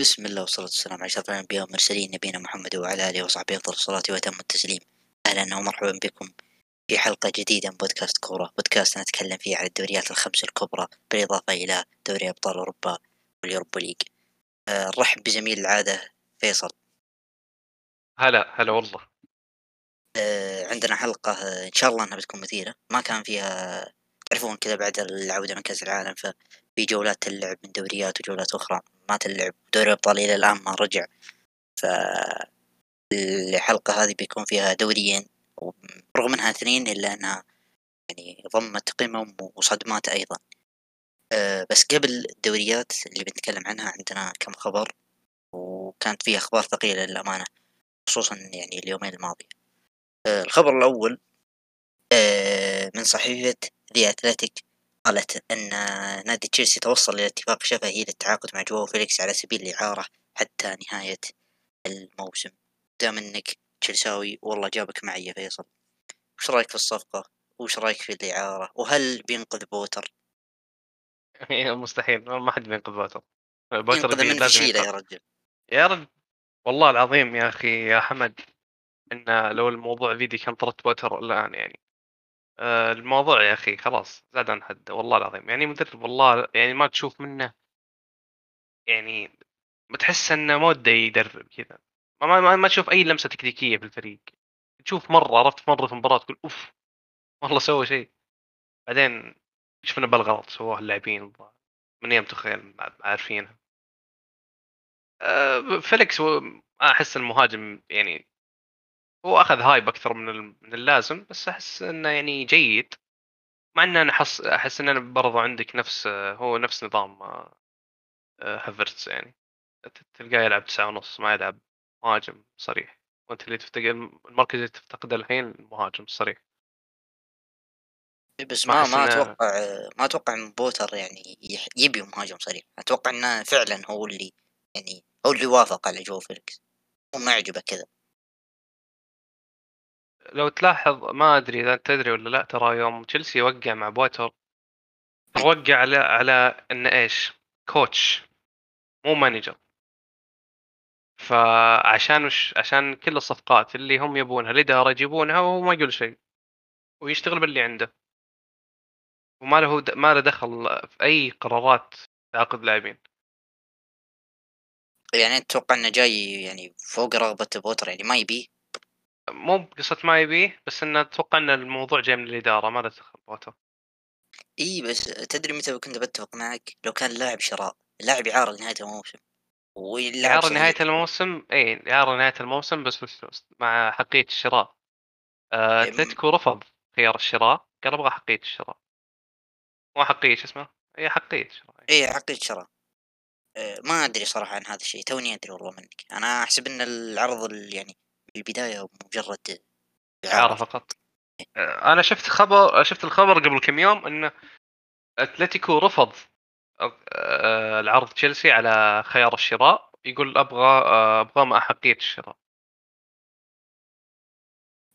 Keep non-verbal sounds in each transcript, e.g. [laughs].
بسم الله والصلاة والسلام على أشرف الأنبياء والمرسلين نبينا محمد وعلى آله وصحبه أفضل الصلاة وأتم التسليم. أهلا ومرحبا بكم في حلقة جديدة من بودكاست كورة بودكاست نتكلم فيه عن الدوريات الخمس الكبرى بالإضافة إلى دوري أبطال أوروبا واليوروبا ليج. أه نرحب بزميل العادة فيصل. هلا هلا والله. أه عندنا حلقة آه، إن شاء الله أنها بتكون مثيرة. ما كان فيها تعرفون كذا بعد العودة من كأس العالم ففي جولات تلعب من دوريات وجولات أخرى. ما تلعب دوري الأبطال إلى الآن ما رجع. ف الحلقة هذه بيكون فيها دوريين رغم إنها اثنين إلا أنها يعني ضمت قمم وصدمات أيضا. أه بس قبل الدوريات اللي بنتكلم عنها عندنا كم خبر وكانت فيها أخبار ثقيلة للأمانة خصوصا يعني اليومين الماضية أه الخبر الأول أه من صحيفة ذا أثلتيك قالت أن نادي تشيلسي توصل إلى اتفاق شفهي للتعاقد مع جواو فيليكس على سبيل الإعارة حتى نهاية الموسم. دام أنك تشيلساوي والله جابك معي يا فيصل. وش رأيك في الصفقة؟ وش رأيك في الإعارة؟ وهل بينقذ بوتر؟ [laughs] مستحيل ما حد بينقذ بوتر. بوتر من فشيلة يا رجل. يا رجل والله العظيم يا أخي يا حمد إن لو الموضوع فيدي كان طردت بوتر الآن يعني. الموضوع يا أخي خلاص زاد عن حد والله العظيم. يعني مدرب والله يعني ما تشوف منه يعني بتحس إنه ما وده يدرب كذا. ما, ما, ما تشوف أي لمسة تكتيكية في الفريق. تشوف مرة عرفت مرة في المباراه تقول أوف والله سوى شيء. بعدين شفنا بالغلط سووه اللاعبين من أيام تخيل عارفينها أه فيليكس أحس المهاجم يعني هو أخذ hype أكثر من من اللازم بس أحس إنه يعني جيد. مع إن أنا احس أحس إن أنا برضو عندك نفس هو نفس نظام آه، هافرتس يعني. تلقاه يلعب تسعة ونص ما يلعب مهاجم صريح. وأنت اللي تفتقد المركز اللي تفتقده الحين المهاجم الصريح بس ما ما أتوقع ما أتوقع إن بوتر يعني يبي مهاجم صريح. أتوقع إنه فعلا هو اللي يعني هو اللي وافق على جواو فيليكس هو ما عجبه كذا. لو تلاحظ ما أدري إذا تدري ولا لأ ترى يوم تشيلسي وقع مع بوتر وقع على على انه إيش؟ coach مو manager. فعشان وش عشان كل الصفقات اللي هم يبونها الإدارة يجيبونها وهو ما يقول شيء ويشتغل باللي عنده. وما له ما له دخل في أي قرارات تعاقد لاعبين. يعني تتوقع إنه جاي يعني فوق رغبة بوتر يعني ما يبيه. مو بقصة ما يبيه بس انه أتوقع إن الموضوع جاي من الإدارة ما بوتر إي بس تدري متى كنت بتفق معك؟ لو كان لاعب شراء لاعب اعاره لنهايه الموسم اعاره نهاية الموسم؟ إي اعاره نهاية الموسم بس بفلوس مع حقيه الشراء. آه، أتلتيكو رفض خيار الشراء قال أبغى حقيه الشراء. مو حقيه شو اسمه؟ هي حقيه شراء إي. حقيه شراء آه، ما أدري صراحة عن هذا الشيء توني أدري والله منك. أنا أحسب إن العرض يعني بالبداية مجرد اعاره فقط. آه، أنا شفت خبر شفت الخبر قبل كم يوم انه أتلتيكو رفض آه، العرض تشيلسي على خيار الشراء يقول أبغى آه، أبغى مع حقيه الشراء.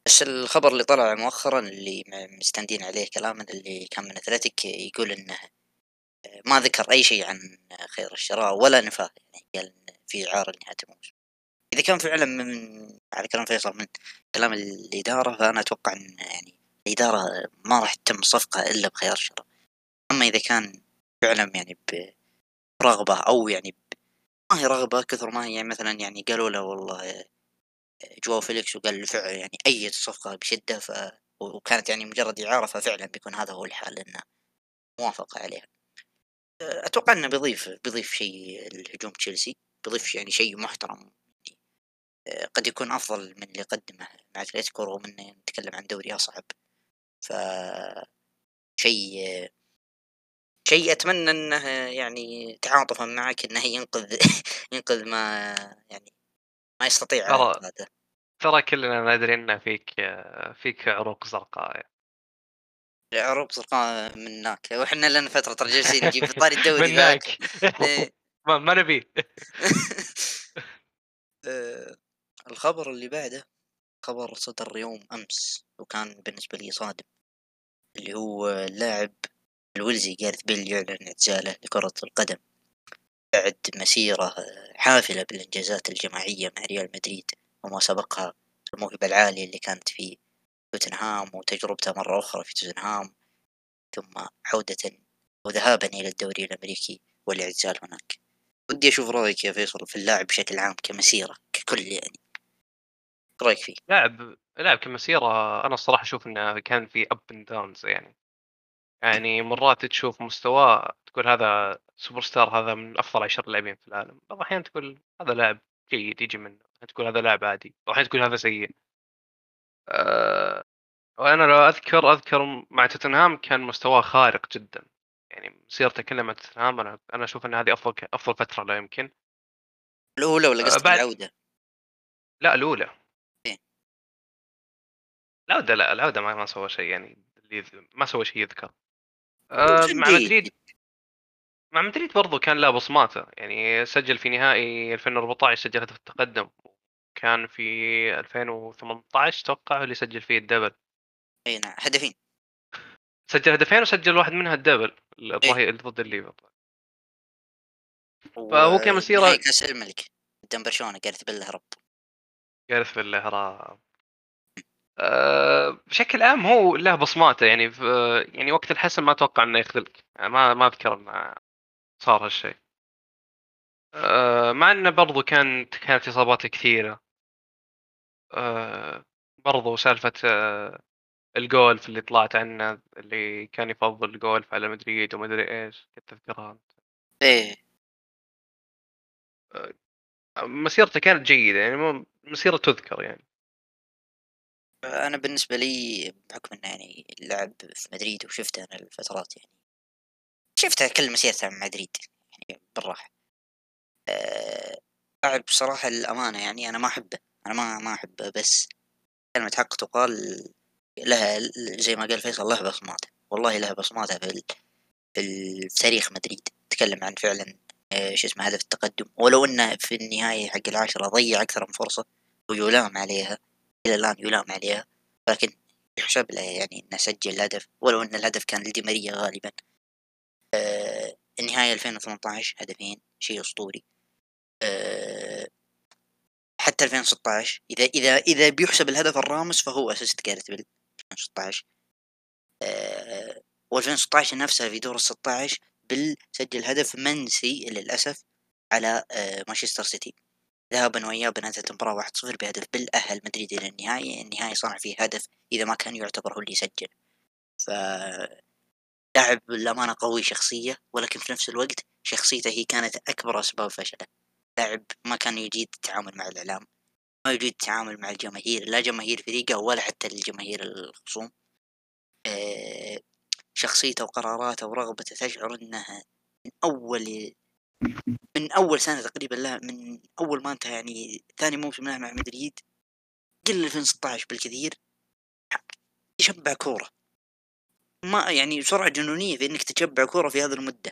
بس الخبر اللي طلع مؤخرا اللي مستندين عليه كلاما اللي كان من أتلتيك يقول إنه ما ذكر أي شيء عن خيار الشراء ولا نفاه يعني قال في إعارة لنهاية الموسم. إذا كان فعلا من على كلام فيصل من كلام الإدارة فأنا أتوقع إن يعني الإدارة ما راح تتم الصفقه إلا بخيار شراء أما إذا كان فعلا يعني برغبه أو يعني. ما هي رغبة كثر ما هي يعني مثلا يعني قالوا له والله جواو فيليكس وقال فعلا يعني اي صفقة بشدة ف وكانت يعني مجرد إعارة ففعلا بيكون هذا هو الحال إنه موافقة عليها أتوقع إنه بيضيف بيضيف شيء الهجوم تشيلسي بيضيف يعني شيء محترم قد يكون أفضل من اللي قدمه مع أتلتيكو رغم إنه نتكلم عن دوري أصعب ف شيء شيء أتمنى إنه يعني تعاطفا معك إنه ينقذ [laughs] ينقذ ما يعني ما يستطيع ترى ترى كلنا ندري إن فيك فيك عروق زرقاء. يعني. عروق زرقاء منك وإحنا لنا فترة جالسين نجيب في طاري [laughs] الدوري منك. [laughs] ما نبي. آه، الخبر اللي بعده خبر صدر يوم أمس وكان بالنسبة لي صادم اللي هو اللاعب الويلزي جارث بيل يعلن اعتزاله لكرة القدم بعد مسيرة حافلة بالإنجازات الجماعية مع ريال مدريد وما سبقها الموهبة العالية اللي كانت في توتنهام وتجربته مرة أخرى في توتنهام ثم عودة وذهابا إلى الدوري الأمريكي والاعتزال هناك. ودي أشوف رأيك يا فيصل في اللاعب بشكل عام كمسيرة ككل يعني. رأيك فيه؟ لاعب لاعب كمسيرة أنا الصراحة أشوف إنه كان في أب أند داونز يعني يعني مرات تشوف مستواه تقول هذا سوبر ستار هذا من أفضل عشر لاعبين في العالم بعض الأحيان تقول هذا لاعب جيد يجي منه تقول هذا لاعب عادي وأحيانا تقول هذا سيء أه وأنا لو أذكر أذكر مع توتنهام كان مستواه خارق جدا يعني مسيرته كلها مع توتنهام أنا أنا أشوف أن هذه أفضل أفضل فترة لا يمكن الأولى ولا أه قصدك بعد العودة؟ لا الأولى إيه. العودة لا العودة ما, ما سوى شيء يعني اللي ما سوى شيء يذكر. أه كان مع. مدريد مع مدريد برضو كان له بصماته يعني سجل في نهائي 2014 سجل هدف التقدم كان في 2018 أتوقع هو اللي سجل فيه الدبل. أي نعم هدفين. سجل هدفين وسجل واحد منها الدبل إيه. الظهير ضد الليفر. فهو نهائي كأس الملك قدام برشلونة جارث بيل هرب جالس في الهراب أه بشكل عام هو له بصماته يعني في يعني وقت الحسم ما أتوقع إنه يخذلك. يعني ما ما أذكر إنه صار هالشيء. أه مع إنه برضو كان كانت اصاباته كثيرة. أه برضو سالفة الجولف اللي طلعت عنه اللي كان يفضل الجولف على مدريد ومدري إيش كنت تذكرها أنت. إيه. مسيرته كانت جيدة يعني مسيرة تذكر يعني. أنا بالنسبة لي بحكم إنه يعني لعب في مدريد وشفته أنا الفترات يعني شفته كل مسيرته مع مدريد يعني بالراحة. آه، لاعب بصراحة الأمانة يعني أنا ما أحبه أنا ما ما أحبه بس كلمة حق تقال لها زي ما قال فيصل لها بصماته والله لها بصماته في ال- في ال- في تاريخ مدريد. تكلم عن فعلا آه، شو اسمه هدف التقدم. ولو إنه في النهاية حق العاشرة ضيع أكثر من فرصة ويلام عليها. إلى الآن يلام عليها. لكن يحسب له يعني إنه سجل هدف ولو إن الهدف كان لدي ماريا غالبا. آه النهاية 2018 هدفين شيء أسطوري. آه حتى 2016 إذا إذا إذا بيحسب الهدف الرامس فهو أسيست جاريث بيل 2016 آه و2016 نفسها في دور ال 16 بيل سجل هدف منسي للأسف على آه مانشستر سيتي. ذهابا وايابا انتهت المباراة 1-0 بهدف بيل أهل مدريد إلى النهائي النهائي صنع فيه هدف إذا ما كان يعتبر هو اللي يسجل. ف لاعب للأمانة قوي شخصية ولكن في نفس الوقت شخصيته هي كانت أكبر أسباب فشله. لاعب ما كان يجيد التعامل مع الإعلام ما يجيد التعامل مع الجماهير لا جماهير فريقه ولا حتى الجماهير الخصوم. آه، شخصيته وقراراته ورغبته تشعر أنها من أول من أول سنة تقريبا له من أول ما انتهى يعني ثاني موسم له مع مدريد قل 2016 بالكثير يشبع كورة ما يعني سرعة جنونية في إنك تشبع كورة في هذه المدة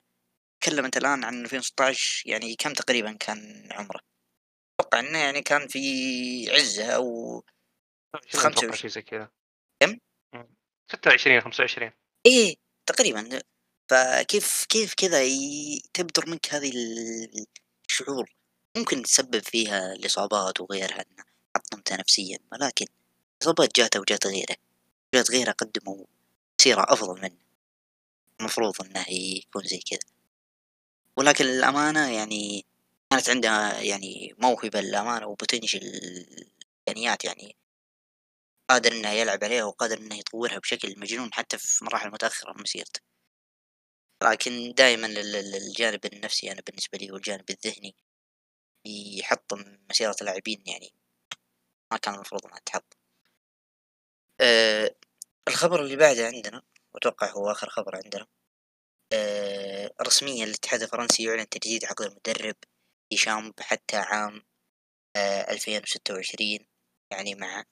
تكلم انت الآن عن 2016 يعني كم تقريبا كان عمره؟ أتوقع إنه يعني كان في عزة أو أتوقع 25. شيء زي كذا كم؟ مم. 26 25 إيه تقريبا فكيف كيف كذا تبدر منك هذه ال- الشعور؟ ممكن تسبب فيها الإصابات وغيرها حطمته نفسيا ولكن الاصابات جاته وجات غيره. جات غيره قدموا مسيرة أفضل منه. المفروض إنه يكون زي كذا. ولكن الامانة يعني كانت عنده يعني موهبة للأمانة وبوتنشل إمكانيات يعني قادر إنه يلعب عليها وقادر إنه يطورها بشكل مجنون حتى في مراحل متأخرة من مسيرته. لكن دائما ال- ال- الجانب النفسي أنا بالنسبة لي والجانب الذهني يحطم مسيرة اللاعبين يعني. ما كان المفروض إنها تحط. أه الخبر اللي بعده عندنا وأتوقع هو آخر خبر عندنا أه رسميا الاتحاد الفرنسي يعلن تجديد عقد المدرب هشام حتى عام ألفين وستة وعشرين يعني مع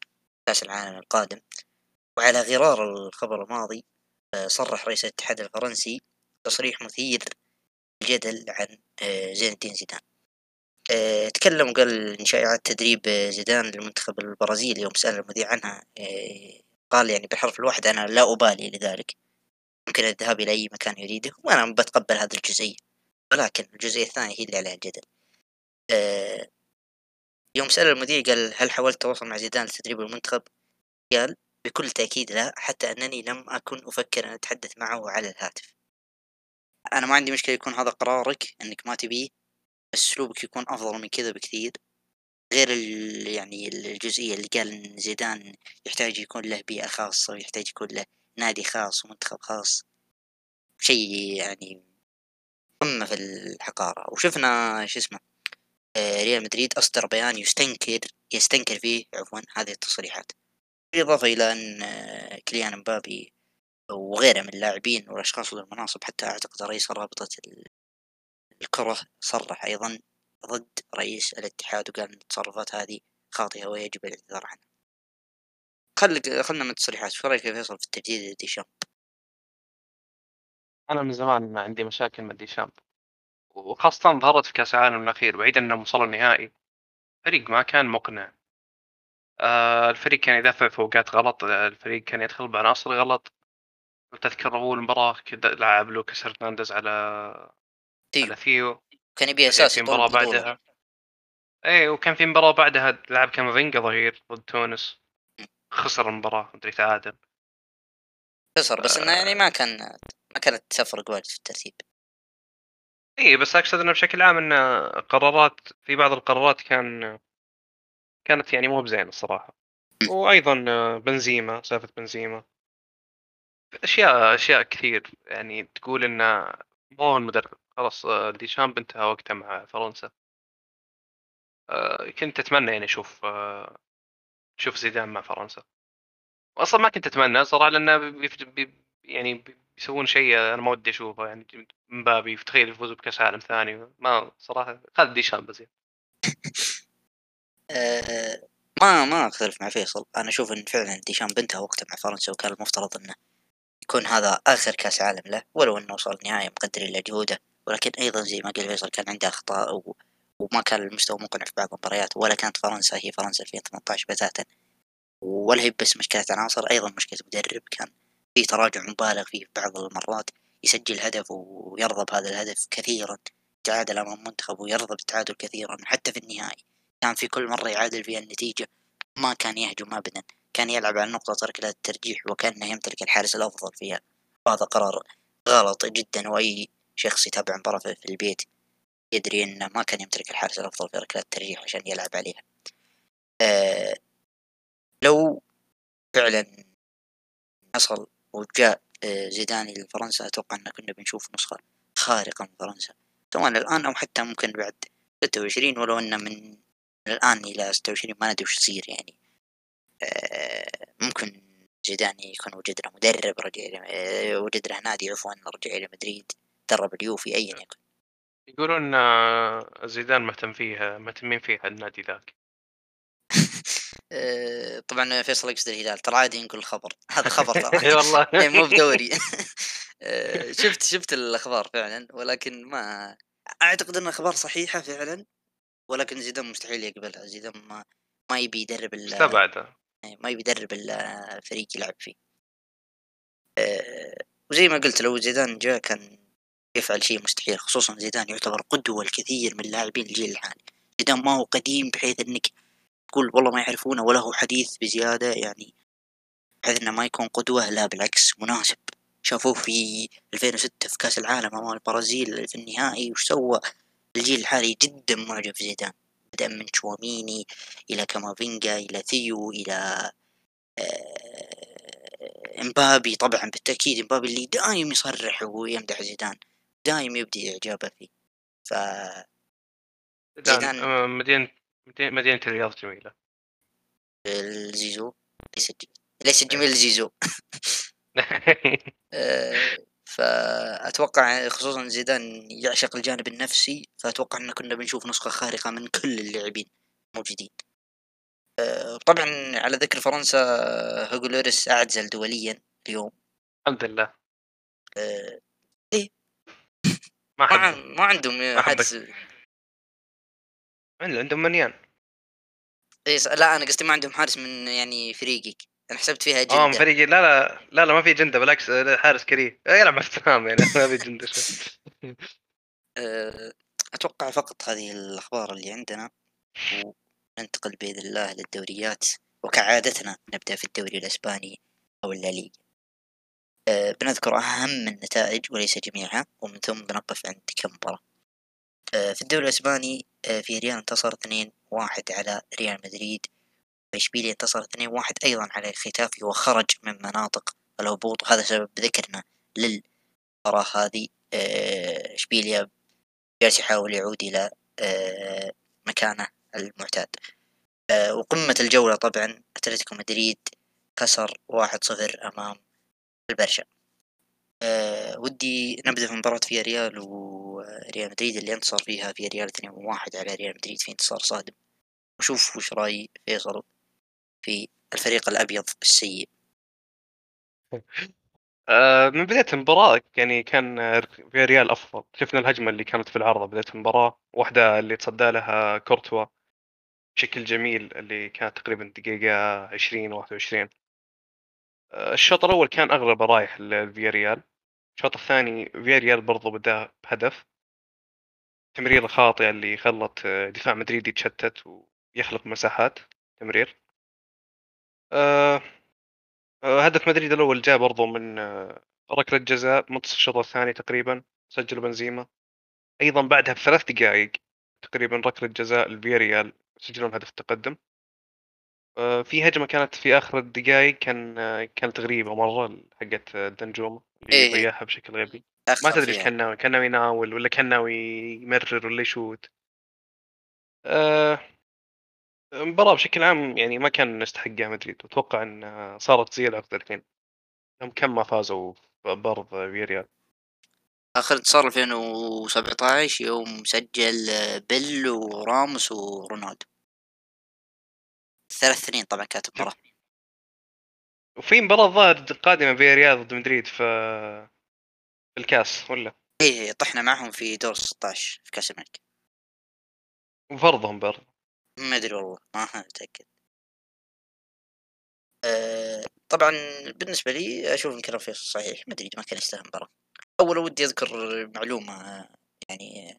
كأس العالم القادم. وعلى غرار الخبر الماضي آه، صرح رئيس الاتحاد الفرنسي تصريح مثير الجدل عن آه، زين الدين زيدان. آه، تكلم وقال إن شائعات تدريب آه، زيدان للمنتخب البرازيلي يوم سأل المذيع عنها قال يعني بالحرف الواحد أنا لا أبالي لذلك. يمكن الذهاب إلى أي مكان يريده وأنا بتقبل هذه الجزئية. ولكن الجزئية الثانية هي اللي عليها الجدل. يوم سأل المذيع قال هل حاولت التواصل مع زيدان لتدريب المنتخب؟ قال بكل تأكيد لا حتى أنني لم أكن أفكر أن أتحدث معه على الهاتف. أنا ما عندي مشكلة يكون هذا قرارك أنك ما تبيه بس أسلوبك يكون أفضل من كذا بكثير. غير يعني الجزئية اللي قال إن زيدان يحتاج يكون له بيئة خاصة ويحتاج يكون له نادي خاص ومنتخب خاص. شيء يعني قمة في الحقارة. وشفنا شو اسمه آه، ريال مدريد أصدر بيان يستنكر يستنكر فيه عفوا هذه التصريحات. بالإضافة إلى أن آه، كليان مبابي وغيره من اللاعبين والأشخاص ذو المناصب حتى أعتقد رئيس رابطة الكرة صرح أيضا ضد رئيس الاتحاد وقال أن التصرفات هذه خاطئة ويجب الاعتذار عنها. خل خلنا من التصريحات. شو رأيك يا فيصل في التجديد ديشامب؟ أنا من زمان ما عندي مشاكل مع ديشامب. وخاصة ظهرت في كأس العالم الأخير بعيد أنهم وصلوا النهائي. الفريق ما كان مقنع. آه الفريق كان يدافع في أوقات غلط الفريق كان يدخل بعناصر غلط. تذكر أول مباراة كذا لعب لوكاس هرنانديز على تيو على ثيو. كان يبي أساس في مباراة بعدها. إيه وكان في مباراة بعدها لعب كامافينجا ظهير ضد تونس. خسر المباراة مدري تعادل. خسر بس إنه يعني ما كان ما كانت تفرق واجد في الترتيب. اي بس أقصد إنه بشكل عام إنه قرارات في بعض القرارات كان كانت يعني مو بزين الصراحة. وأيضا بنزيما سالفة بنزيما. أشياء أشياء كثير. يعني تقول إنه مو المدرب. خلاص ديشامب انتهى وقته مع فرنسا. آه، كنت أتمنى يعني أشوف آه، أشوف زيدان مع فرنسا. أصلا ما كنت أتمنى صراحة لأنه يعني بيسوون شيء أنا ما ودي أشوفه. يعني مبابي تخيل يفوز بكأس عالم ثاني. ما صراحة خذ ديشان بزين [laughs] أه ما ما أختلف مع فيصل. أنا أشوف إن فعلا ديشان بنتها وقته مع فرنسا وكان المفترض إنه يكون هذا آخر كأس عالم له ولو إنه وصل النهايه مقدر إلى جهوده. ولكن أيضا زي ما قال فيصل كان عنده أخطاء وما كان المستوى مقنع في بعض المباريات ولا كانت فرنسا هي فرنسا 2018 بتاتا ولا هي بس مشكلة عناصر أيضا مشكلة مدرب. كان في تراجع مبالغ فيه في بعض المرات يسجل هدف ويرضى بهذا الهدف كثيرا تعادل أمام المنتخب ويرضى بالتعادل كثيرا حتى في النهائي. كان في كل مرة يعادل فيها النتيجة ما كان يهجم أبدا. كان يلعب على نقطة ركلة الترجيح وكأنه يمتلك الحارس الأفضل فيها. هذا قرار غلط جدا وأي شخص يتابع مباراة في البيت يدري انه ما كان يمتلك الحارس الأفضل في ركلات الترجيح عشان يلعب عليها. أه لو فعلا حصل وجاء آه، زيداني لفرنسا أتوقع أن كنا بنشوف نسخة خارقة من فرنسا. سواء الآن أو حتى ممكن بعد ستة وعشرين ولو انه من الآن إلى ستة وعشرين ما ندري وش يصير يعني. ممكن زيداني يكون وجد له مدرب رجع آه، وجد له نادي عفوا رجع إلى مدريد درب اليوفي ايا يكن يقولون آه، زيدان مهتم فيها مهتمين فيها النادي ذاك. [laughs] آه، طبعا فيصل يقصد الهلال. ترى عادي نقول الخبر. [laughs] هذا خبر ترى [laughs] اي والله. مو بدوري. آه، شفت شفت الأخبار فعلا ولكن ما أعتقد أن الأخبار صحيحة فعلا ولكن زيدان مستحيل يقبلها. زيدان ما ما يبي يدرب استبعده إيه، ما يبي يدرب الفريق يلعب فيه. وزي ما قلت لو زيدان جاء كان يفعل شيء مستحيل خصوصا زيدان يعتبر قدوة الكثير من لاعبين الجيل الحالي. زيدان ما هو قديم بحيث إنك تقول والله ما يعرفونه ولا هو حديث بزيادة يعني بحيث إنه ما يكون قدوة لا بالعكس مناسب. شافوه في 2006 في كأس العالم أمام البرازيل في النهائي وش سوى؟ الجيل الحالي جدا معجب زيدان بدأ من تشواميني إلى كامافينجا إلى ثيو إلى آه، إمبابي. طبعا بالتأكيد إمبابي اللي دائم يصرح ويمدح زيدان دايم يبدي إعجابه فيه. ف زيدان آه، مدينة مدينة الرياض جميلة. الزيزو ليس ليس جميل الزيزو. [laughs] آه، فأتوقع خصوصا زيدان يعشق الجانب النفسي فأتوقع أن كنا بنشوف نسخة خارقة من كل اللاعبين موجودين. آه، طبعا على ذكر فرنسا هوجو لوريس أعتزل دوليا اليوم. الحمد لله. إيه. [laughs] ما ما, ما عندهم حارس عندهم منيان. إيه لا أنا قصدي ما عندهم حارس من يعني فريقك. أنا حسبت فيها جنده آه من فريقي لا لا لا لا ما في جندة بالعكس حارس كريه. يلعب مع يعني ما في جندة. [laughs] [laughs] آه، أتوقع فقط هذه الأخبار اللي عندنا وننتقل بإذن الله للدوريات. وكعادتنا نبدأ في الدوري الأسباني أو الليغا أه بنذكر أهم النتائج وليس جميعها ومن ثم بنقف عند كم مباراة. أه في الدوري الأسباني أه في ريال انتصر 2-1 على ريال مدريد. وإشبيليا انتصر 2-1 أيضا على ختافي وخرج من مناطق الهبوط وهذا سبب ذكرنا للمباراة هذه آه، إشبيليا جالس يحاول يعود إلى آه، مكانه المعتاد. آه، وقمة الجولة طبعا أتلتيكو مدريد واحد صفر أمام البرشا. ودي نبدأ في مباراة فيا ريال وريال مدريد اللي انتصر فيها فيا ريال اثنين واحد على ريال مدريد في انتصار صادم. وشوف وش رأي فيصل. في الفريق الأبيض السيء؟ آه، من بداية المباراة يعني كان ريال أفضل. شفنا الهجمة اللي كانت في العارضة بداية المباراة. واحدة اللي تصدى لها كورتوا. بشكل جميل اللي كانت تقريبا دقيقة عشرين واحد وعشرين. آه، الشوط الأول كان أغلب رايح لفياريال. الشوط الثاني فياريال برضو بدأ بهدف. تمريرة خاطئة اللي خلت دفاع مدريد يتشتت ويخلق مساحات. تمرير. أه هدف مدريد الأول جاء برضو من أه ركلة جزاء منتصف الشوط الثاني تقريبا سجل بنزيما أيضا بعدها بثلاث دقائق تقريبا ركلة جزاء الفياريال يسجلون هدف التقدم آه، في هجمة كانت في آخر الدقائق كان آه، كانت غريبة مرة حقت دنجوم اللي إيه. ضيعها بشكل غبي ما تدري إيش. كان ناوي كان ناوي يناول ولا كان ناوي يمرر ولا يشوت آه، المباراة بشكل عام يعني ما كان يستحقها مدريد. واتوقع إن صارت زي الحين. هم كم ما فازوا برض فيريال آخر انتصار 2017 يوم سجل بيل وراموس ورونالدو. ثلاث سنين طبعا كانت المباراة. وفي مباراة ظاهر قادمة فيريال ضد مدريد في في الكاس ولا؟ إيه طحنا معهم في دور 16 في كاس الملك. وفي أرضهم برضه ما أدري والله ما متأكد أه طبعا بالنسبة لي أشوف إن كلام فيصل صحيح مدريد ما كان يستاهل المباراة أول ودي أذكر معلومة يعني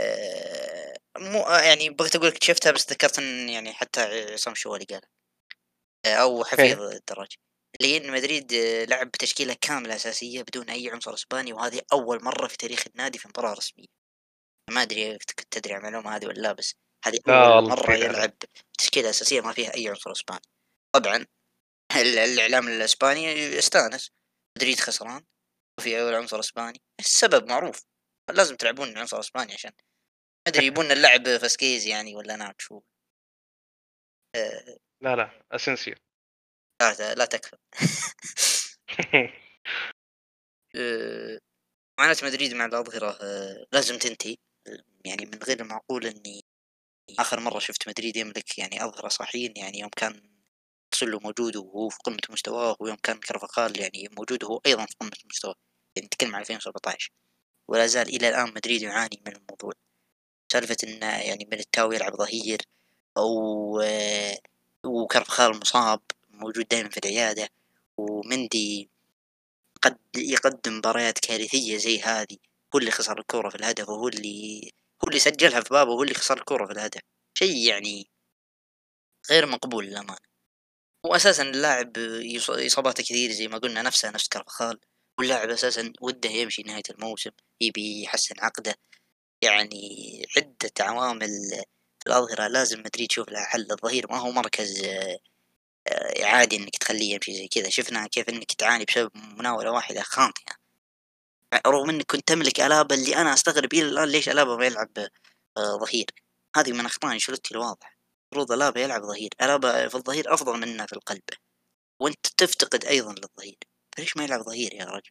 أه مو يعني بغيت أقول لك شفتها بس ذكرت إن يعني حتى عصام شوالي قال أو حفيظ الدراج اللي إن مدريد آه، لعب بتشكيلة كاملة أساسية بدون أي عنصر إسباني وهذه أول مرة في تاريخ النادي في مباراة رسمية. ما أدري كنت تدري عن المعلومة هذه ولا لا بس هذه مرة جديدة يلعب. تشكيله أساسية ما فيها أي عنصر إسباني. طبعا ال- الإعلام الإسباني استانس مدريد خسران وفي أول عنصر إسباني. السبب معروف. لازم تلعبون عنصر إسباني عشان. ما أدري يبون اللعب فاسكيز يعني ولا ناتشو. آه، لا لا اسنسيو لا لا تكفى. [laughs] معاناة مدريد مع الأظهرة آه، لازم تنتهي. يعني من غير المعقول إني آخر مرة شفت مدريد يملك يعني أظهرة صحيين يعني يوم كان سلو موجود وهو في قمة مستواه ويوم كان كرفخال يعني موجود وهو أيضا في قمة مستواه. يعني نتكلم عن 2017 ولا زال إلى الآن مدريد يعاني من الموضوع. سالفة إنه يعني ميليتاو يلعب ظهير أو آه، وكرفخال مصاب موجود دائما في العيادة ومندي قد يقدم مباريات كارثية زي هذه. هو اللي خسر الكرة في الهدف وهو اللي هو اللي سجلها في بابه وهو اللي خسر الكرة في الهدف. شيء يعني غير مقبول للأمانة. وأساسا اللاعب إصاباته كثير زي ما قلنا نفسه نفس كارفخال واللاعب أساسا وده يمشي نهاية الموسم يبي يحسن عقده. يعني عدة عوامل في الأظهرة لازم مدريد يشوف لها حل. الظهير ما هو مركز آه، عادي إنك تخليه يمشي زي كذا. شفنا كيف إنك تعاني بسبب مناولة واحدة خاطئة. رغم انك كنت تملك الابا اللي أنا أستغرب إلى الآن ليش الابا ما يلعب آه، ظهير. هذه من أخطاء أنشيلوتي الواضح. المفروض الابا يلعب ظهير. الابا في الظهير أفضل منه في القلب. وأنت تفتقد أيضا للظهير. فليش ما يلعب ظهير يا رجل؟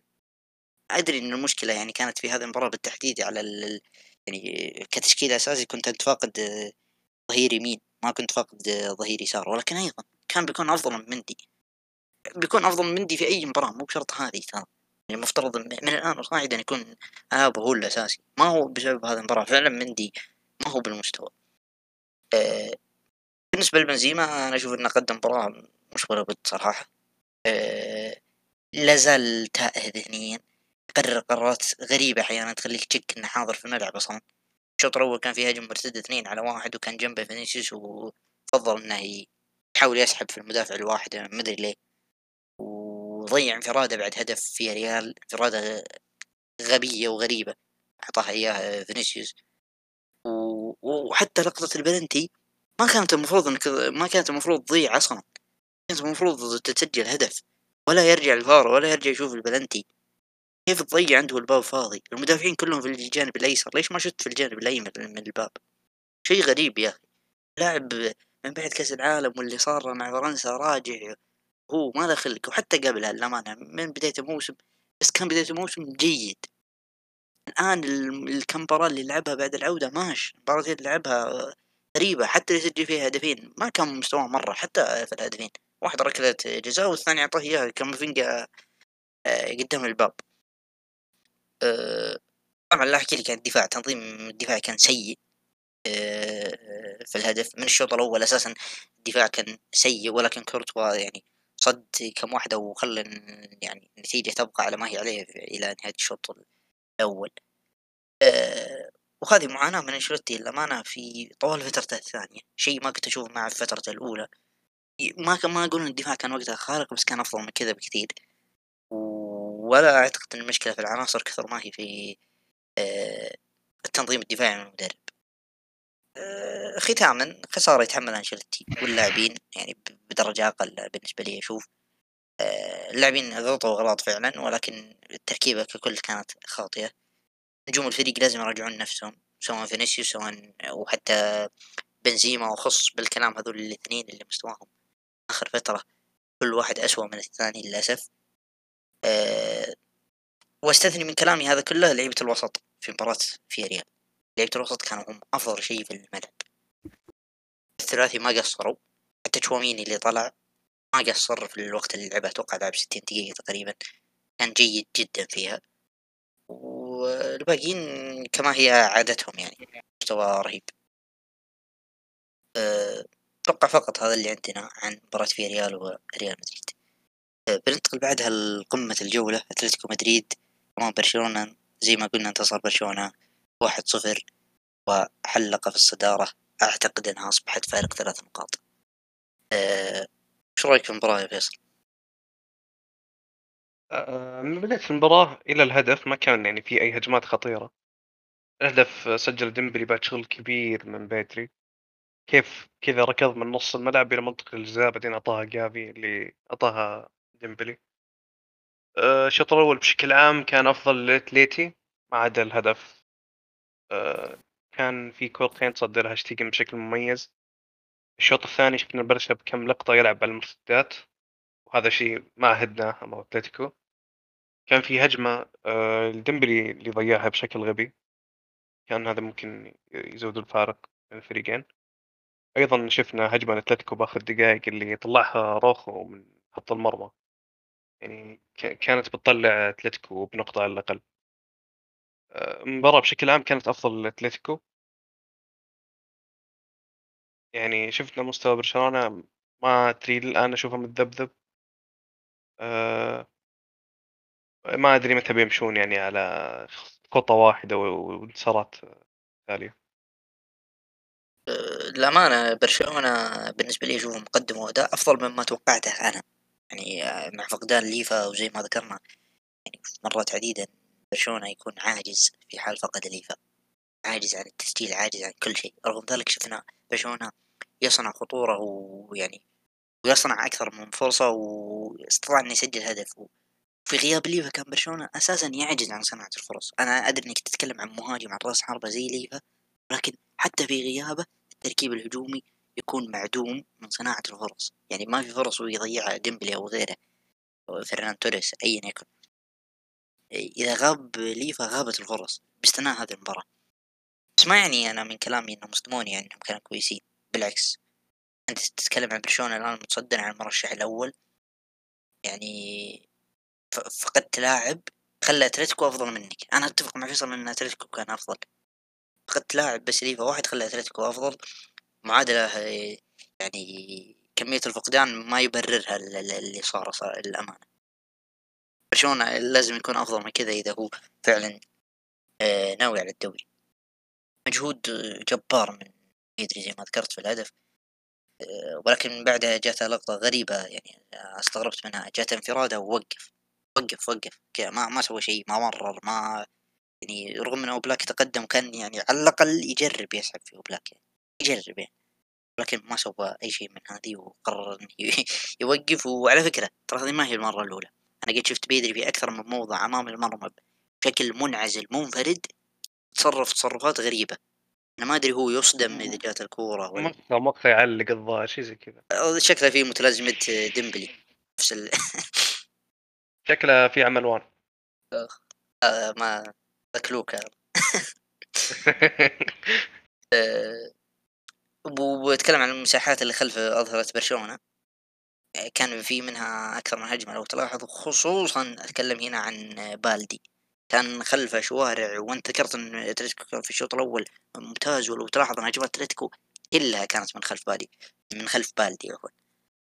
أدري إن المشكلة يعني كانت في هذه المباراة بالتحديد على ال... يعني كتشكيل أساسي كنت أنت فاقد آه، ظهير يمين ما كنت فاقد آه، ظهير يسار. ولكن أيضا كان بيكون أفضل من مندي. بيكون أفضل من مندي في أي مباراة مو بشرط هذه ترى. يعني المفترض من الآن وصاعدا يكون الابا هو الأساسي. ما هو بسبب هذه المباراه فعلا مندي ما هو بالمستوى. آه، بالنسبة لبنزيما أنا أشوف إنه قدم مباراه مش ولا بد صراحة آه، لا زال تائه ذهنيا. يقرر قرارات غريبة أحيانا تخليك تشك إنه حاضر في الملعب أصلا. الشوط الأول كان في هجمة مرتدة اثنين على واحد وكان جنبه فينيسيوس وفضل إنه يحاول يسحب في المدافع الواحد مدري ليه. وضيع انفرادة بعد هدف فياريال انفرادة غبية وغريبة. أعطاها إياها فينيسيوس. وحتى لقطة البلنتي ما كانت المفروض إنك ما كانت المفروض تضيع أصلا. كانت المفروض تسجل هدف. ولا يرجع الفار ولا يرجع يشوف البلنتي كيف تضيع عنده الباب فاضي؟ المدافعين كلهم في الجانب الأيسر. ليش ما شفت في الجانب الأيمن من الباب؟ شيء غريب يا أخي. لاعب من بعد كأس العالم واللي صار مع فرنسا راجع هو ما دخلك وحتى قبلها للامانه من بداية الموسم بس كان بداية الموسم جيد. الآن الكم مباراه اللي لعبها بعد العودة ماش المباراتين اللي لعبها غريبة حتى اللي سجل فيها هدفين ما كان مستواه مرة حتى في الهدفين. واحد ركلة جزاء والثاني أعطاه إياها كامافينجا آه، قدام الباب. آه، طبعا لا أحكي لك عن الدفاع تنظيم الدفاع كان سيء آه، في الهدف من الشوط الأول أساسا الدفاع كان سيء ولكن كورتوا يعني صد كم واحدة وخلى يعني النتيجة تبقى على ما هي عليه إلى نهاية الشوط الأول. وهذه معاناة من أنشيلوتي للأمانة في طوال فترته الثانية. شيء ما كنت أشوفه معه في فترته الأولى. ما كان ما أقول إن الدفاع كان وقتها خارق بس كان أفضل من كذا بكثير. ولا أعتقد أن المشكلة في العناصر كثر ما هي في آه، التنظيم الدفاعي من المدرب. آه، ختاما خسارة يتحملها أنشيلوتي واللاعبين يعني بدرجة أقل بالنسبة لي أشوف آه، اللاعبين غلطوا غلط فعلا ولكن التركيبة ككل كانت خاطئة. نجوم الفريق لازم يراجعون نفسهم سواء فينيسيوس سواء وحتى بنزيما وخص بالكلام هذول الاثنين اللي مستواهم آخر فترة كل واحد أسوأ من الثاني للأسف. أه واستثني من كلامي هذا كله لعيبة الوسط في مباراة في ريال لعيبة الوسط كانوا هم أفضل شيء في الملعب. الثلاثي ما قصروا. حتى تشواميني اللي طلع. ما قصر في الوقت اللي لعبه أتوقع لعب ستين دقيقة تقريبا. كان جيد جدا فيها. والباقيين كما هي عادتهم يعني. مستوى رهيب. أتوقع فقط هذا اللي عندنا عن مباراة في ريال وريال مدريد. بننتقل بعدها لقمة الجولة. أتلتيكو مدريد أمام برشلونة. زي ما قلنا انتصر برشلونة واحد صفر. وحلق في الصدارة. أعتقد أنها أصبحت فارق ثلاث نقاط. شو رأيك في المباراة يا فيصل؟ آه، من بداية المباراة إلى الهدف ما كان يعني في أي هجمات خطيرة. الهدف سجّل ديمبلي بعد شغل كبير من بدري. كيف كذا ركض من نص الملعب إلى منطقة الجزاء بعدين أعطاها جافي اللي أعطاها ديمبلي. آه، الشوط الأول بشكل عام كان أفضل لأتليتي ما عدا الهدف. آه، كان في كورتين صدّها تير شتيجن بشكل مميز. الشوط الثاني شفنا برشا بكم لقطة يلعب على المرتدات، وهذا شيء ما عهدناه أمام أتلتيكو. كان في هجمة آه، الديمبلي اللي ضيعها بشكل غبي. كان هذا ممكن يزود الفارق بين الفريقين. أيضا شفنا هجمة لأتلتيكو بآخر دقائق اللي طلعها روخو من خط المرمى. يعني كانت بتطلع أتلتيكو بنقطة على الأقل. آه، المباراة بشكل عام كانت أفضل لأتلتيكو. يعني شفنا مستوى برشلونة ما أدري الآن أشوفه متذبذب. أه ما أدري متى بيمشون يعني على خطة واحدة وانتصارات تالية. للأمانة برشلونة بالنسبة لي أشوفه مقدم وأداء أفضل مما توقعته أنا. يعني مع فقدان ليفا وزي ما ذكرنا يعني مرات عديدة برشلونة يكون عاجز في حال فقد ليفا. عاجز عن التسجيل عاجز عن كل شيء. رغم ذلك شفنا برشلونة يصنع خطورة ويعني ويصنع أكثر من فرصة واستطاع أن يسجل هدف. في غياب ليفا كان برشلونة أساسا يعجز عن صناعة الفرص. أنا أدري إنك تتكلم عن مهاجم عن رأس حربة زي ليفا ولكن حتى في غيابه التركيب الهجومي يكون معدوم من صناعة الفرص. يعني ما في فرص ويضيعها ديمبلي أو غيره أو فيران توريس أيا يكن. إذا غاب ليفا غابت الفرص باستثناء هذه المباراة. بس ما يعني أنا من كلامي إنهم مصدموني يعني إنهم كانوا كويسين. بالعكس أنت تتكلم عن برشلونة الآن متصدر عن المرشح الأول. يعني فقدت لاعب خلى أتلتيكو أفضل منك. أنا أتفق مع فيصل إن أتلتيكو كان أفضل. فقدت لاعب بس ليفا واحد خلى أتلتيكو أفضل. معادلة يعني كمية الفقدان ما يبررها اللي صار, صار الأمانة برشلونة لازم يكون أفضل من كذا إذا هو فعلا آه، ناوي على الدوري. مجهود جبار من بيدري زي ما ذكرت في الهدف. آه، ولكن بعدها جاته لقطة غريبة يعني استغربت منها. جاته انفرادة ووقف وقف وقف. ما ما سوى شيء ما مرر ما يعني رغم إنه أوبلاك تقدم كان يعني على الأقل يجرب يسحب في أوبلاك يعني يجرب يعني. لكن ما سوى أي شيء من هذه وقرر [laughs] يوقف. وعلى فكرة ترى هذه ما هي المرة الأولى. أنا قد شفت بيدري في أكثر من موضع أمام المرمى بشكل منعزل منفرد تصرف تصرفات غريبة. أنا ما أدري هو يصدم إذا جات الكورة ولا مقطع مقطع يعلق الظاهر شيء زي كذا. شكله في متلازمة ديمبلي. نفس ال... [laughs] شكله في عمل آه ما مكلوك [laughs] آه، وبتكلم عن المساحات اللي خلف أظهرة برشلونة. كان في منها أكثر من هجمة لو تلاحظ خصوصا أتكلم هنا عن بالدي. كان خلفه شوارع وانت ذكرت إن أتلتيكو كان في الشوط الأول ممتاز ولو تلاحظ إن هجمات أتلتيكو كلها كانت من خلف بالي من خلف بالدي عفوا.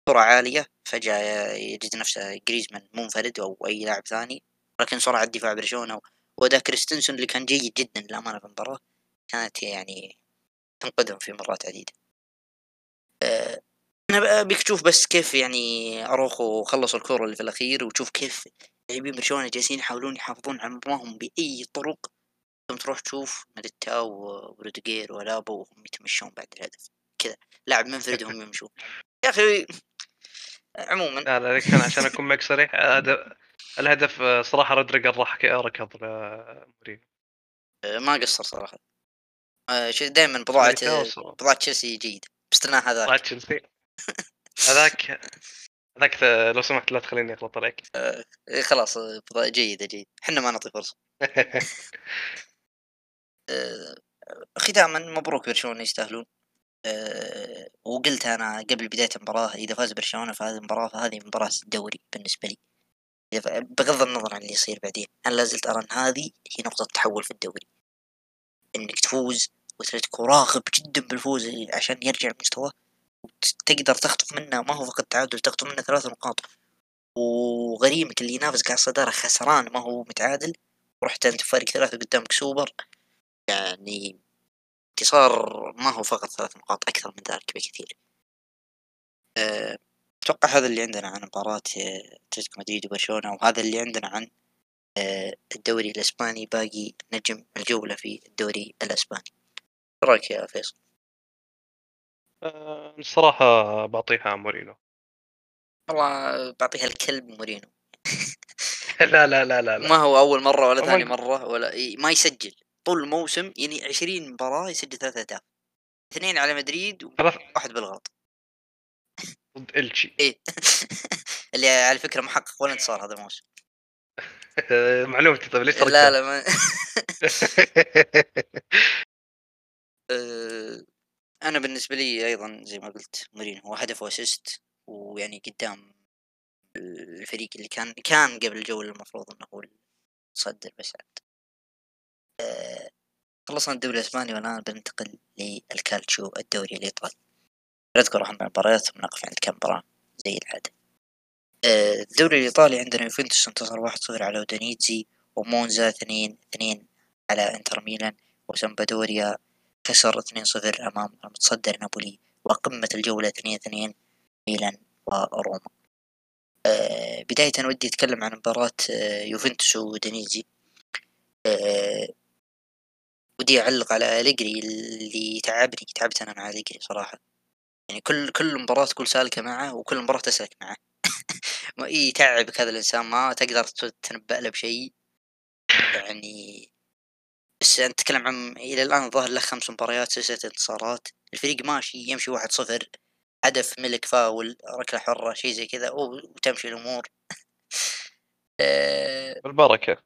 سرعة عالية فجأة يجد نفسه جريزمان منفرد أو أي لاعب ثاني لكن سرعة دفاع برشلونة وأداء كريستنسون اللي كان جيد جدا للأمانة في المباراة كانت يعني تنقذهم في مرات عديدة. أه أنا أبيك تشوف بس كيف يعني أراوخو خلصوا الكورة اللي في الأخير وتشوف كيف لاعبين برشلونة جالسين يحاولون يحافظون على مرماهم بأي طرق. ثم تروح تشوف ميليتاو وروديجير وألابا وهم يتمشون بعد الهدف. كذا. لاعب منفرد وهم يمشون. يا أخي عموما. لا لا عشان أكون معك صريح الهدف صراحة روديجر راح ركض مورينيو. ما قصر صراحة. دائما بضاعة بضاعة تشيلسي جيد. باستثناء هذاك. بضاعة تشيلسي. هذاك [laughs] هذاك لو سمحت لا تخليني اغلط عليك. [laughs] آه خلاص جيدة جيد. إحنا ما نعطي فرصة. [laughs] آه ختاما مبروك برشلونة يستاهلون. أه وقلت أنا قبل بداية المباراة إذا فاز برشلونة في هذه المباراة فهذه مباراة الدوري بالنسبة لي. بغض النظر عن اللي يصير بعدين أنا لازلت أرى إن هذه هي نقطة تحول في الدوري. إنك تفوز واتلتيكو راغب جدا بالفوز عشان يرجع مستواه. تقدر تخطف منه ما هو فقط تعادل تخطف منه ثلاث نقاط. وغريمك اللي ينافسك على الصدارة خسران ما هو متعادل ورحت أنت فارق ثلاثة قدامك سوبر. يعني انتصار ما هو فقط ثلاث نقاط أكثر من ذلك بكثير. أه أتوقع هذا اللي عندنا عن مباراة أتلتيكو مدريد وبرشلونة وهذا اللي عندنا عن أه الدوري الإسباني باقي نجم الجولة في الدوري الإسباني. رأيك يا فيصل؟ الصراحة بعطيها مورينو. والله بعطيها الكلب مورينو. [laughs] لا, لا لا لا لا. ما هو أول مرة ولا ثاني مرة ولا ما يسجل. طول الموسم يعني 20 مباراة يسجل ثلاث أهداف اثنين على مدريد وواحد بالغلط. ضد إلتشي. إيه. [laughs] اللي على فكرة محقق ولا انتصار هذا الموسم. [laughs] معلومتي طيب ليش لا لا ما أه، أنا بالنسبة لي أيضا زي ما قلت مورينو هو هدف و assist ويعني قدام الفريق اللي كان كان قبل الجوله المفروض إنه هو يصدر بس عاد. أه، خلصنا الدوري الأسباني والان بننتقل للكالتشيو الدوري الايطالي نذكر اهم المباريات ثم نقف عند كم زي العادة. أه، الدوري الإيطالي عندنا يوفنتوس انتصر واحد صفر على أودينيزي ومونزا اثنين اثنين على إنتر ميلان وسامبادوريا اثنين صفر أمام المتصدر نابولي وقمة الجولة اثنين اثنين ميلان وروما. أه بداية ودي أتكلم عن مباراة أه يوفنتوس ودنيزي أه ودي أعلق على أليجري اللي تعبني تعبت أنا مع أليجري صراحة. يعني كل كل مباراة تقول سالكة معه وكل مباراة تسلك معه. [laughs] يتعبك هذا الإنسان ما تقدر تتنبأ له بشيء. يعني بس أنت تتكلم عن إلى الآن ظهر له خمس مباريات سلسلة انتصارات. الفريق ماشي يمشي واحد صفر. هدف ملك فاول ركلة حرة شيء زي كذا. وتمشي الأمور. [laughs] آه، بالبركة.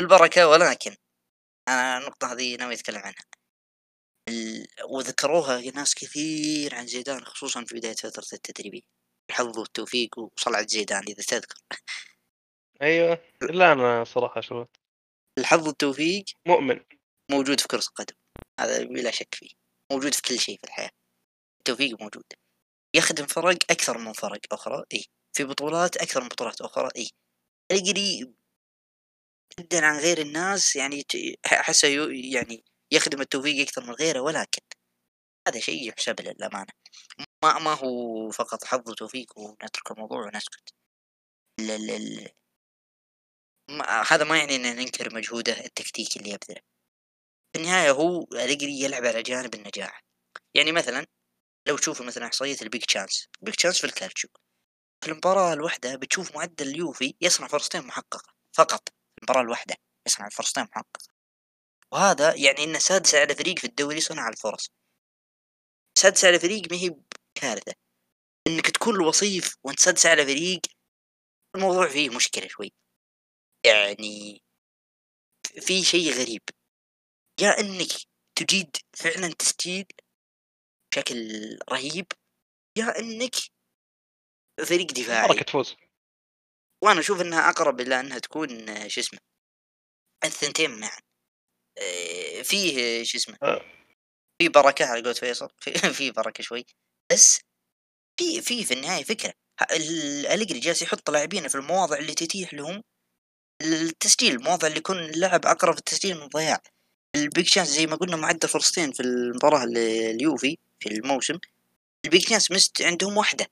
بالبركة ولكن أنا النقطة هذه ناوي أتكلم عنها. ال... وذكروها ناس كثير عن زيدان خصوصا في بداية فترة التدريبية. الحظ والتوفيق وصلعة زيدان إذا تذكر. أيوه. لا أنا صراحة شو الحظ والتوفيق؟ مؤمن. موجود في كرة القدم. هذا بلا شك فيه. موجود في كل شيء في الحياة. التوفيق موجود. يخدم فرق أكثر من فرق أخرى إيه في بطولات أكثر من بطولات أخرى إيه أليجري جدا عن غير الناس يعني أحسه يعني يخدم التوفيق أكثر من غيره ولكن هذا شيء يحسب للأمانة. ما ما هو فقط حظ وتوفيق ونترك الموضوع ونسكت. ال ما هذا ما يعني ان ننكر مجهوده التكتيكي اللي يبذله. في النهاية هو أليجري يلعب على جانب النجاح. يعني مثلا لو تشوفوا مثلا إحصائية ال big chance ال big chance في الكالتشو في المباراة الواحدة بتشوف معدل اليوفي يصنع فرصتين محققة فقط. في المباراة الواحدة يصنع فرصتين محققة. وهذا يعني إنه سادس على فريق في الدوري صنع الفرص. سادس على فريق ما هي كارثة إنك تكون الوصيف وأنت سادس على فريق الموضوع فيه مشكلة شوي. يعني في شيء غريب. يا إنك تجيد فعلا تسجيل بشكل رهيب يا إنك فريق دفاعي. بركة تفوز وأنا أشوف إنها أقرب إلى إنها تكون شو اسمه الثنتين معا. آه، فيه شو اسمه. في بركة على قولة فيصل في, [laughs] في بركة شوي. بس في في في النهاية فكرة. الالجري جالس يحط لاعبين في المواضع اللي تتيح لهم التسجيل المواضع اللي يكون اللاعب أقرب التسجيل من الضياع. ال big chance زي ما قلنا معدل فرصتين في المباراة اليوفي في الموسم. ال big chance missed عندهم واحدة.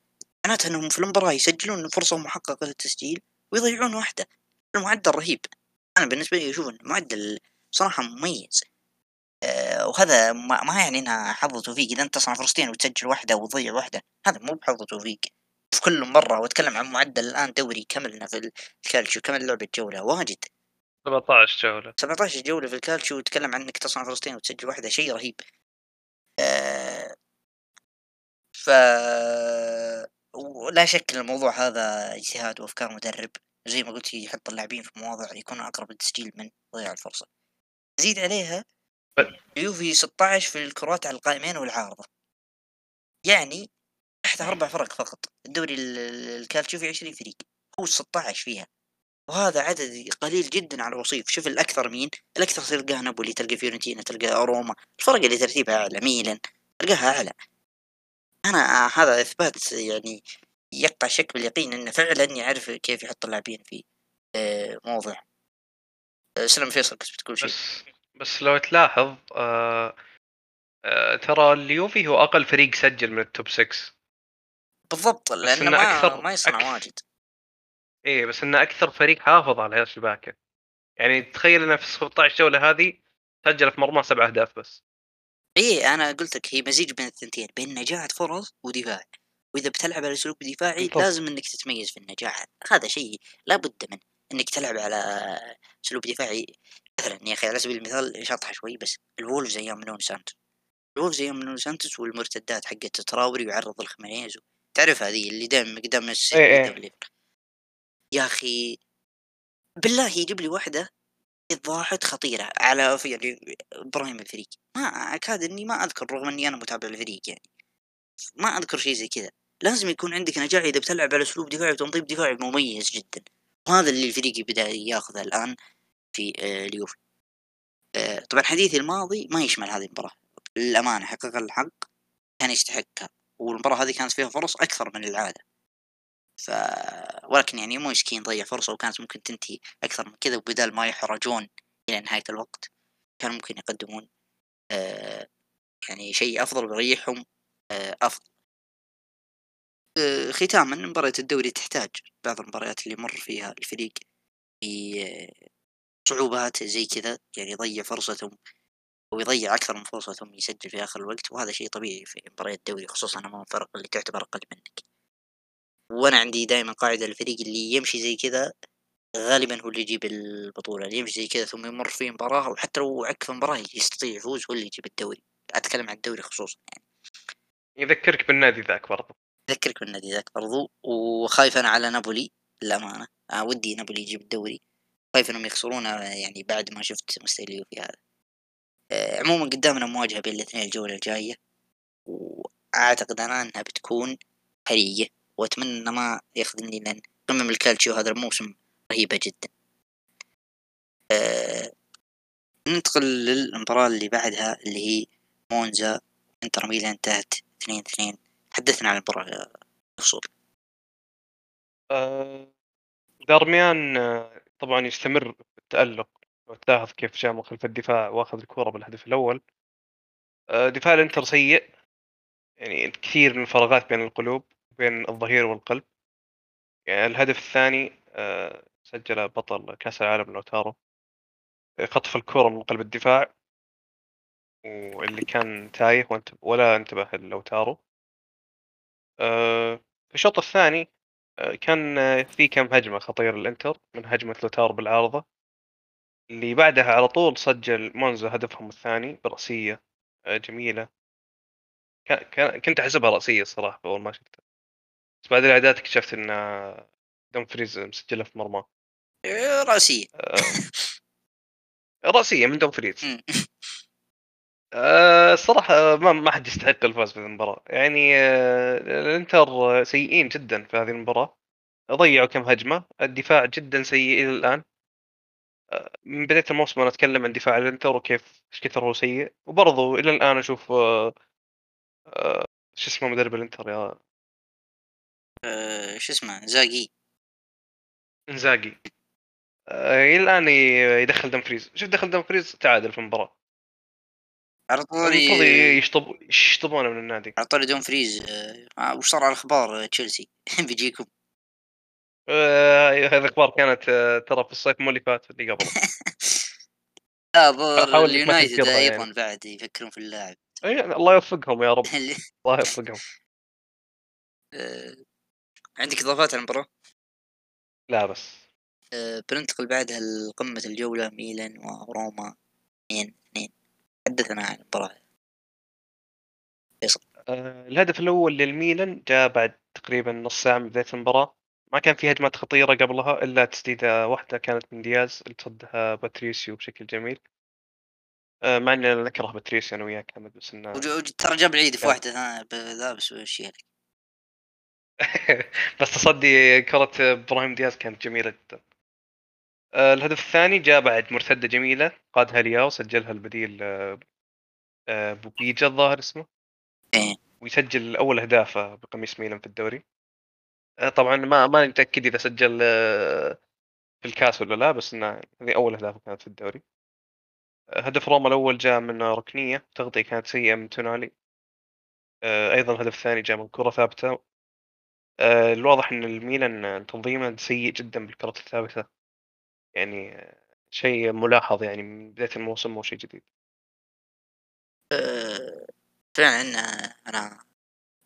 معناتها إنهم في المباراة يسجلون فرصة محققة للتسجيل ويضيعون واحدة. المعدل رهيب. أنا بالنسبة لي أشوف انه معدل صراحة مميز. أه وهذا ما, يعني إنها حظ توفيق. إذا أنت تصنع فرصتين وتسجل واحدة وتضيع واحدة هذا مو بحظ توفيق. في كل مرة وأتكلم عن معدل الآن دوري كملنا في الكالتشو كمل لعبة جولة واجد. 17 جولة. 17 جولة في الكالتشو وتكلم عن إنك تصنع فرصتين وتسجل واحدة شيء رهيب. آه ف ولا شك إن الموضوع هذا اجتهاد وأفكار مدرب. زي ما قلت يحط اللاعبين في مواضع يكونوا أقرب للتسجيل من ضياع الفرصة. زيد عليها يوفي 16 في الكرات على القائمين والعارضة. يعني تحت أربع فرق فقط. الدوري الكالتشو في 20 فريق. هو 16 فيها. وهذا عدد قليل جدا على الوصيف. شوف الأكثر مين؟ الأكثر تلقاه نابولي تلقى فيورنتينا تلقى روما. الفرق اللي ترتيبها أعلى ميلان تلقاها أعلى. أنا هذا إثبات يعني يقطع شك باليقين أنه فعلا يعرف كيف يحط اللاعبين في آه، موضع. آه، سلم فيصل كنت بتقول شيء. بس بس لو تلاحظ آه آه ترى اليوفي هو أقل فريق سجل من التوب 6 بالضبط لأنه ما, أكثر ما يصنع أكثر واجد. إيه بس انه أكثر فريق حافظ على شباكه يعني. تخيل إنه في 16 جوله هذه سجل في مرمى سبع أهداف بس. إيه أنا قلت لك هي مزيج بين الثنتين بين نجاعة فرص ودفاع. وإذا بتلعب على اسلوب دفاعي بالضبط. لازم إنك تتميز في النجاح. هذا شيء لابد منه إنك تلعب على اسلوب دفاعي. مثلا يا أخي على سبيل المثال شطحه شوي بس الولفز أيام نونو سانتوس. الولفز أيام نونو سانتوس والمرتدات حقت تراوري ويعرض لخمينيز. تعرف هذه اللي دائما قدام السيتي. يا أخي بالله يجيب لي واحدة ضاحت خطيرة على يعني إبراهيم الفريق. ما أكاد إني ما أذكر رغم إني أنا متابع الفريق يعني. ما أذكر شيء زي كذا. لازم يكون عندك نجاح إذا بتلعب على أسلوب دفاعي وتنظيم دفاعي مميز جدا. وهذا اللي الفريق بدا ياخذه الآن في آه، اليوفي آه، طبعا حديثي الماضي ما يشمل هذه المباراة. للأمانة حقق الحق كان يستحقها. والمباراة هذه كانت فيها فرص أكثر من العادة. ف ولكن يعني مويسكين ضيع فرصة وكانت ممكن تنتهي أكثر من كذا وبدال ما يحرجون إلى نهاية الوقت كان ممكن يقدمون آه يعني شيء أفضل ويريحهم آه أفضل. آه ختاما مباراة الدوري تحتاج بعض المباريات اللي مر فيها الفريق في آه صعوبات زي كذا يعني يضيع فرصتهم ويضيع أكثر من فرصتهم يسجل في آخر الوقت وهذا شيء طبيعي في مباريات الدوري خصوصا أمام الفرق اللي تعتبر أقل منك. وأنا عندي دائما قاعدة الفريق اللي يمشي زي كذا غالبا هو اللي يجيب البطولة اللي يمشي زي كذا ثم يمر في مباراة وحتى لو عك في مباراة يستطيع يفوز هو اللي يجيب الدوري. أتكلم عن الدوري خصوصا يعني. يذكرك بالنادي ذاك برضو. يذكرك بالنادي ذاك برضو وخايف أنا على نابولي للأمانة. آه ودي نابولي يجيب الدوري. خايف إنهم يخسرونه يعني بعد ما شفت مستوى في هذا. آه عموما قدامنا مواجهة بين الاثنين الجولة الجاية وأعتقد أنا أنها بتكون حريه وأتمنى إنه ما ياخذني لأن قمم الكالتشيو هذا الموسم رهيبة جدا. أه ننتقل للمباراة اللي بعدها اللي هي مونزا. إنتر ميلان انتهت اثنين اثنين. حدثنا عن المباراة يا أه دارميان آه، طبعا يستمر بالتألق لو تلاحظ كيف جاء من خلف الدفاع وأخذ الكرة بالهدف الأول. آه، دفاع الإنتر سيء. يعني كثير من الفراغات بين القلوب. بين الظهير والقلب. يعني الهدف الثاني آه، سجل بطل كأس العالم لوتارو. خطف الكرة من قلب الدفاع. واللي كان تايه ولا انتبه لوتارو. في الشوط الثاني كان في كم هجمة خطيرة للإنتر من هجمة لوتارو بالعارضة. اللي بعدها على طول سجل مونزا هدفهم الثاني برأسية جميلة. كنت أحسبها رأسية الصراحة أول ما شفتها. بس بعد الإعادة اكتشفت إن فريز مسجلها في مرماه رأسية. آه، رأسية من فريز. آه، الصراحة ما ما حد يستحق الفوز في المباراة. يعني آه، الإنتر سيئين جدا في هذه المباراة. ضيعوا كم هجمة. الدفاع جدا سيء إلى الآن. آه، من بداية الموسم أنا أتكلم عن دفاع الإنتر وكيف إيش كثر هو سيء. وبرضه إلى الآن أشوف شو اسمه مدرب الإنتر يا شو اسمه زاقي انزاقي إلى الآن يدخل دمفريز شوف دخل دمفريز تعادل في المباراة. على طول يشطب يشطبونه من النادي. على طول دمفريز. آه وش صار على الأخبار آه، تشيلسي؟ [laughs] بيجيكم. آه هذه الاخبار كانت آه ترى في الصيف مو اللي فات اللي قبل. [laughs] ظهر اليونايتد أيضا يعني. بعد يفكرون في اللاعب. اي الله يوفقهم يا رب. [laughs] الله يوفقهم. آه عندك إضافات على المباراة؟ لا بس. آه بننتقل بعدها لقمة الجولة ميلان وروما. اثنين اثنين. حدثنا عن المباراة. فيصل. آه الهدف الأول للميلان جاء بعد تقريبا نص ساعة من بداية المباراة. ما كان في هجمات خطيرة قبلها إلا تسديدة واحدة كانت من دياز اللي تصدها باتريسيو بشكل جميل. آه مع إني نكره باتريسيو أنا وياك حمد بس إنه ترى جاب العيد في واحدة ها ذا بس وش [laughs] بس تصدي كرة إبراهيم دياز كانت جميلة جدا. آه، الهدف الثاني جاء بعد مرتدة جميلة قادها لياو سجلها البديل آه، آه، بوكيجا الظاهر اسمه. إيه. ويسجل أول أهدافه بقميص ميلان في الدوري. طبعا ما ماني متأكد إذا سجل في الكاس ولا لا بس إنه هذه أول أهدافه كانت في الدوري. هدف روما الأول جاء من ركنية تغطية كانت سيئة من تونالي. أيضا الهدف الثاني جاء من كرة ثابتة. الواضح إن الميلان تنظيمه سيء جدا بالكرة الثابتة يعني شيء ملاحظ يعني من بداية الموسم مو شيء جديد. فعلًا أنا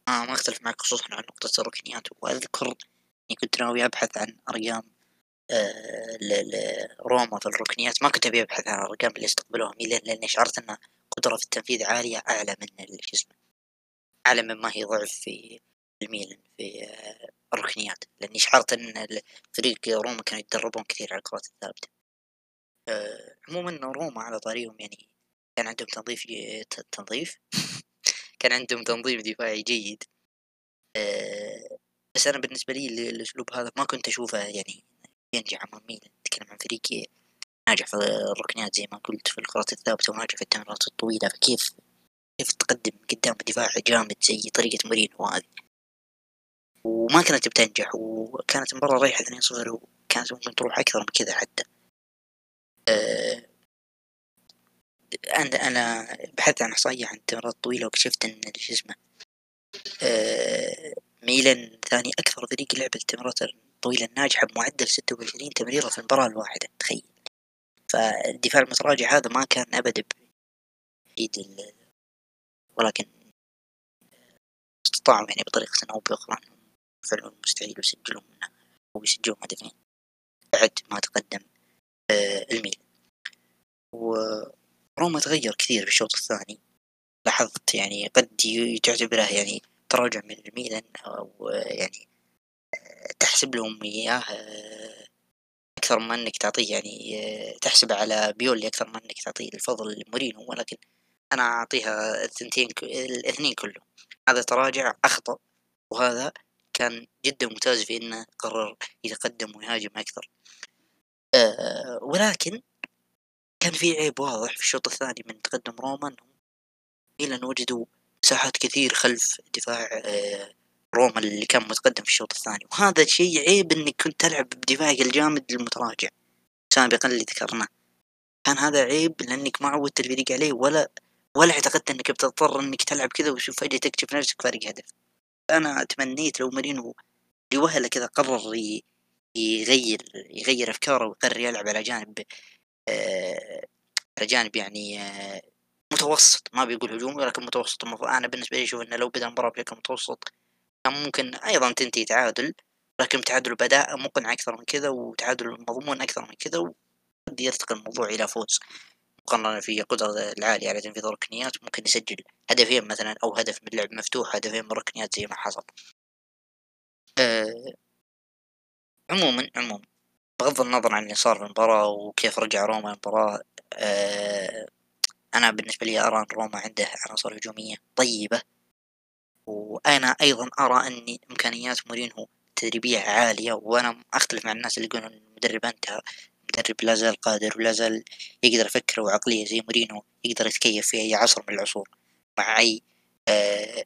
ما ما أختلف معك خصوصًا عن نقطة الركنيات، وأذكر إني كنت ناوي أبحث عن أرقام آه، لروما في الركنيات، ما كنت أبي أبحث عن الأرقام اللي استقبلوها ميلان لأني شعرت أن قدرة في التنفيذ عالية أعلى من شو اسمه أعلى مما هي ضعف في الميلان في آه، الركنيات لاني شعرت إن فريق روما كانوا يتدربون كثير على الكرات الثابتة. أه عموما روما على طاريهم يعني كان عندهم تنظيف تنظيف؟ [laughs] كان عندهم تنظيم دفاعي جيد. أه بس أنا بالنسبة لي الأسلوب هذا ما كنت أشوفه يعني ينجح امام ميلان نتكلم عن فريق ناجح في الركنيات زي ما قلت في الكرات الثابتة وناجح في التمريرات الطويلة. فكيف كيف تقدم قدام دفاع جامد زي طريقة مورينو هذه؟ وما كانت بتنجح وكانت المباراة رايحة 2-0 وكانت ممكن تروح أكثر من كذا حتى. أه أنا بحثت عن إحصائية عن التمريرات الطويلة واكتشفت إن شو اسمه أه ميلان ثاني أكثر فريق لعب التمريرات الطويلة الناجحة بمعدل 26 تمريرة في المباراة الواحدة تخيل. فالدفاع المتراجع هذا ما كان أبدا بعيد ولكن استطاعوا يعني بطريقة أو بأخرى. فعلوا المستحيل ويسجلون منها ويسجلون هدفين بعد ما تقدم آه الميل. وروما تغير كثير في الشوط الثاني. لاحظت يعني قد تعتبره يعني تراجع من الميلان أو يعني آه، تحسب لهم إياه آه، أكثر من أنك تعطيه يعني آه، تحسب على بيولي أكثر من أنك تعطيه الفضل لمورينو. ولكن أنا أعطيها الثنتين الاثنين كلهم. هذا تراجع أخطأ وهذا كان جدا ممتاز في إنه قرر يتقدم ويهاجم أكثر. أه ولكن كان في عيب واضح في الشوط الثاني من تقدم روما انهم ميلان وجدوا مساحات كثير خلف دفاع أه روما اللي كان متقدم في الشوط الثاني. وهذا شيء عيب إنك كنت تلعب بدفاعك الجامد المتراجع سابقا اللي ذكرناه. كان هذا عيب لأنك ما عودت الفريق عليه ولا ولا اعتقدت إنك بتضطر إنك تلعب كذا وشوف فجأة تكتشف نفسك فارق هدف. أنا تمنيت لو مارينو لوهلة كذا قرر يغير يغير أفكاره ويقرر يلعب على جانب آه على جانب يعني آه متوسط. ما بيقول هجومي ولكن متوسط. أنا بالنسبة لي أشوف إنه لو بدأ المباراه بشكل متوسط كان ممكن أيضا تنتهي تعادل لكن تعادل بداء مقنع أكثر من كذا وتعادل مضمون أكثر من كذا وقد يرتقي الموضوع إلى فوز. مقارنة في قدرة العالية على تنفيذ الركنيات ممكن يسجل هدفين مثلا أو هدف من لعب مفتوح هدفين من ركنيات زي ما حصل. أه عموما عموما بغض النظر عن اللي صار في المباراة وكيف رجع روما المباراة أه أنا بالنسبة لي أرى أن روما عنده عناصر هجومية طيبة. وأنا أيضا أرى أن إمكانيات مورينهو تدريبية عالية وأنا أختلف مع الناس اللي يقولون المدرب أنتهى. مدرب لا زال قادر ولا زال يقدر يفكر وعقلية زي مورينو يقدر يتكيف في أي عصر من العصور مع أي آه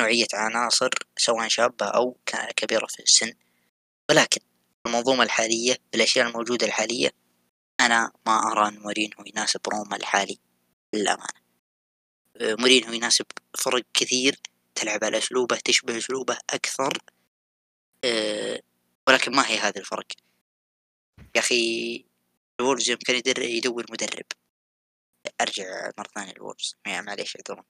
نوعية عناصر سواء شابة أو كبيرة في السن. ولكن المنظومة الحالية بالأشياء الموجودة الحالية أنا ما أرى أن مورينو يناسب روما الحالي للأمانة. آه مورينو يناسب فرق كثير تلعب على أسلوبه تشبه أسلوبه أكثر أه ولكن ما هي هذا الفرق. يا أخي الولفز يوم كان يدور مدرب. أرجع مرة ثانية الولفز معليش اعذرون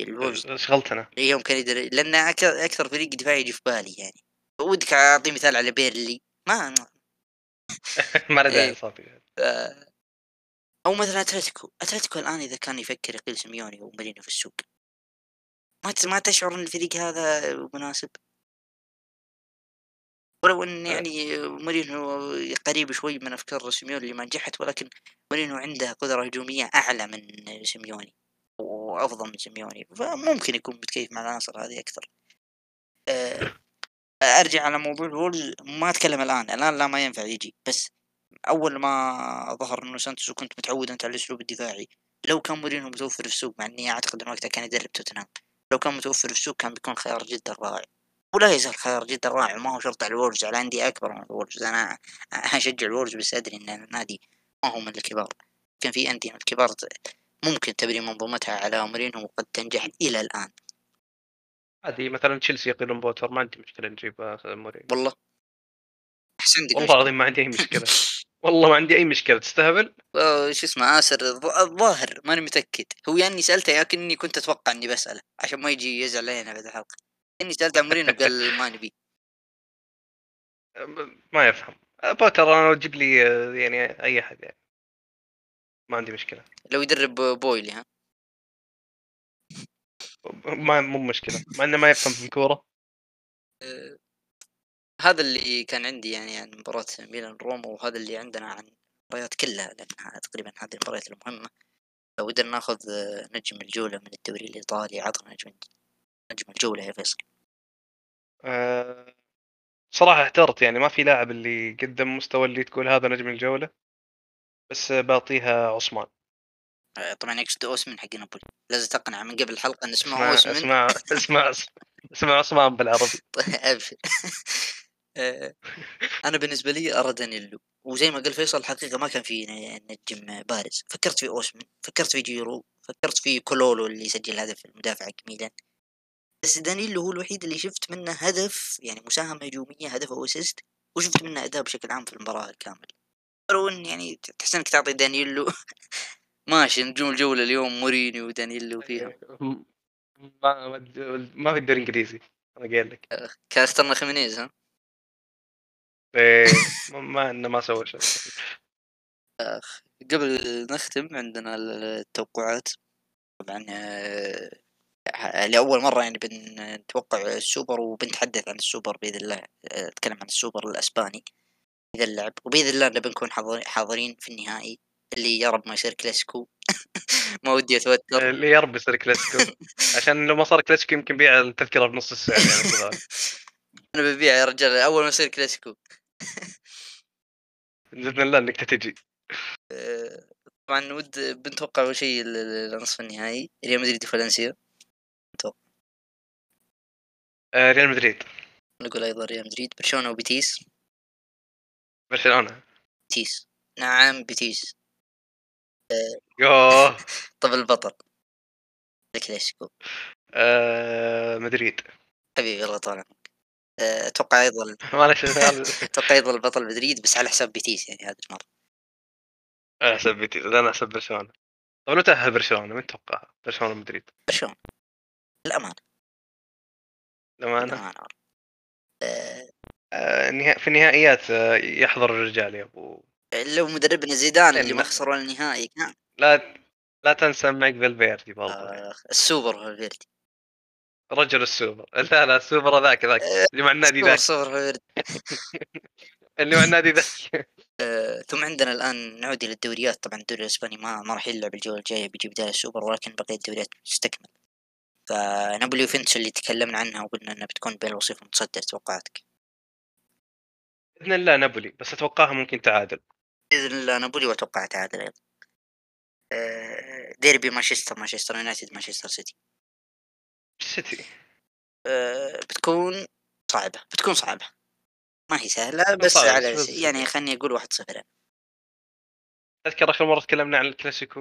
الولفز شغلتنا يوم كان يدر لأن أكثر فريق دفاعي يجي في بالي يعني. ودك أعطي مثال على بيرلي. ما ما له داعي صافي أو مثلا أتلتيكو. أتلتيكو الآن إذا كان يفكر يقيل سيميوني ومارينو في السوق. ما ما تشعر إن الفريق هذا مناسب؟ ولو إن يعني مورينو قريب شوي من أفكار سيميوني اللي ما نجحت ولكن مورينو عنده قدرة هجومية أعلى من سيميوني وأفضل من سيميوني. فممكن يكون متكيف مع العناصر هذه أكثر. أرجع على موضوع الولفز ما أتكلم الآن. الآن لا ما ينفع يجي. بس أول ما ظهر إنه سانتوس وكنت متعود أنت على الأسلوب الدفاعي لو كان مورينو متوفر في السوق مع إني أعتقد إنه وقتها كان يدرب توتنهام. لو كان متوفر في السوق كان بيكون خيار جدا رائع. ولا يزال خيار جدا رائع ما هو شرط على الولفز على أندية أكبر من الولفز أنا [laughs] أشجع الولفز بس أدري إن النادي ما هو من الكبار. كان في أندية من الكبار ممكن تبني منظومتها على مورينو وقد تنجح إلى الآن. هذه مثلا تشيلسي يقيلون بوتر ما عندي مشكلة نجيب مورينو والله. أحسن والله العظيم ما عندي أي مشكلة. [laughs] والله ما عندي أي مشكلة. تستهبل؟ شو اسمه آسر الظاهر ماني متأكد. هو يعني سألته يا كني كنت أتوقع إني بسأله عشان ما يجي يزعل علينا بعد الحلقة. إني سألت عن مورينو قال ما نبي. ما يفهم. بوتر أنا أجيب لي يعني أي أحد يعني. ما عندي مشكلة. لو يدرب بويلي ها؟ ما مو مشكلة. مع إنه ما يفهم في الكورة. أه هذا اللي كان عندي يعني عن مباراة ميلان روما وهذا اللي عندنا عن المباريات كلها لأنها تقريبا هذه المباريات المهمة. لو قدرنا ناخذ نجم الجولة من الدوري الإيطالي عطنا نجم نجم الجولة يا فيصل. أه صراحة احترت يعني ما في لاعب اللي قدم مستوى اللي تقول هذا نجم الجولة بس بعطيها عثمان. طبعا يقصد اوسمن حق نابولي. لازم تقنع من قبل الحلقة إن اسمه اوسمن اسمع اسمع اسمع عثمان بالعربي. [laughs] ابشر [laughs] أنا بالنسبة لي أرى دانيلو. وزي ما قال فيصل الحقيقة ما كان في نجم بارز. فكرت في اوسمن فكرت في جيرو فكرت في كالولو اللي سجل هدف المدافع ميلان بس دانيلو هو الوحيد اللي شفت منه هدف يعني مساهمة هجومية هدف أو assist وشفت منه أداء بشكل عام في المباراة الكامل ولو ان يعني تحس إنك تعطي دانيلو [laughs] ماشي نجوم الجولة اليوم موريني ودانيلو فيها. ما ما في الدوري الإنجليزي أنا قايل لك. كان اخترنا خيمينيز ها؟ إيه ما إنه ما سوى شيء. أخ قبل نختم عندنا التوقعات. طبعا لأول مرة يعني بنتوقع السوبر وبنتحدث عن السوبر بإذن الله نتكلم عن السوبر الأسباني إذا اللعب وبإذن الله بنكون حاضرين في النهائي اللي يا رب ما يصير كلاسيكو. [laughs] ما ودي أتوتر. اللي يا رب يصير كلاسيكو. [laughs] عشان لو ما صار كلاسيكو يمكن بيع التذكرة بنص السعر يعني [laughs] أنا ببيع يا رجال أول ما يصير كلاسيكو. بإذن الله إنك تجي طبعا ود بنتوقع أول شيء النصف النهائي ريال مدريد وفالنسيا. نتوقع آه، ريال مدريد. نقول أيضا ريال مدريد برشلونة وبيتيس. برشلونة. بيتيس. نعم بيتيس. يوه. [laughs] طب البطل. الكلاسيكو آه، مدريد. حبيبي الله يطول عمرك آه، أتوقع أيضا [laughs] معلش [laughs] أتوقع أيضا البطل مدريد بس على حساب بيتيس يعني هذه المرة. احسب بيتي لا أنا احسب برشلونة. طب لو تأهل برشلونة من توقع برشلونة مدريد برشلونة. أنا الأمانة. آه، آه، في النهائيات آه، يحضر الرجال يا أبو. لو مدربنا زيدان اللي يعني ما ما- خسر ولا النهائي كان. لا لا تنسى معك فالفيردي برضه آه، السوبر فالفيردي. رجل السوبر. [laughs] لا لا السوبر ذاك ذاك. آه، اللي مع النادي السوبر ذاك. سوبر فالفيردي. [laughs] اللي مع النادي ذاك. [laughs] آه، ثم عندنا الآن نعود إلى الدوريات. طبعا الدوري الإسباني ما ما راح يلعب الجوله الجايه بيجي بداية السوبر ولكن بقية الدوريات تستكمل. فنابولي ويوفنتوس اللي تكلمنا عنها وقلنا إنها بتكون بين الوصيف المتصدر توقعاتك؟ بإذن الله نابولي بس أتوقعها ممكن تعادل. بإذن الله نابولي وأتوقع تعادل أيضا. آه، ديربي مانشستر مانشستر يونايتد مانشستر سيتي. سيتي. آه، بتكون صعبة بتكون صعبة. ما هي سهلة بس صعبة، على بس- يعني خليني أقول 1-0 أذكر آخر مرة تكلمنا عن الكلاسيكو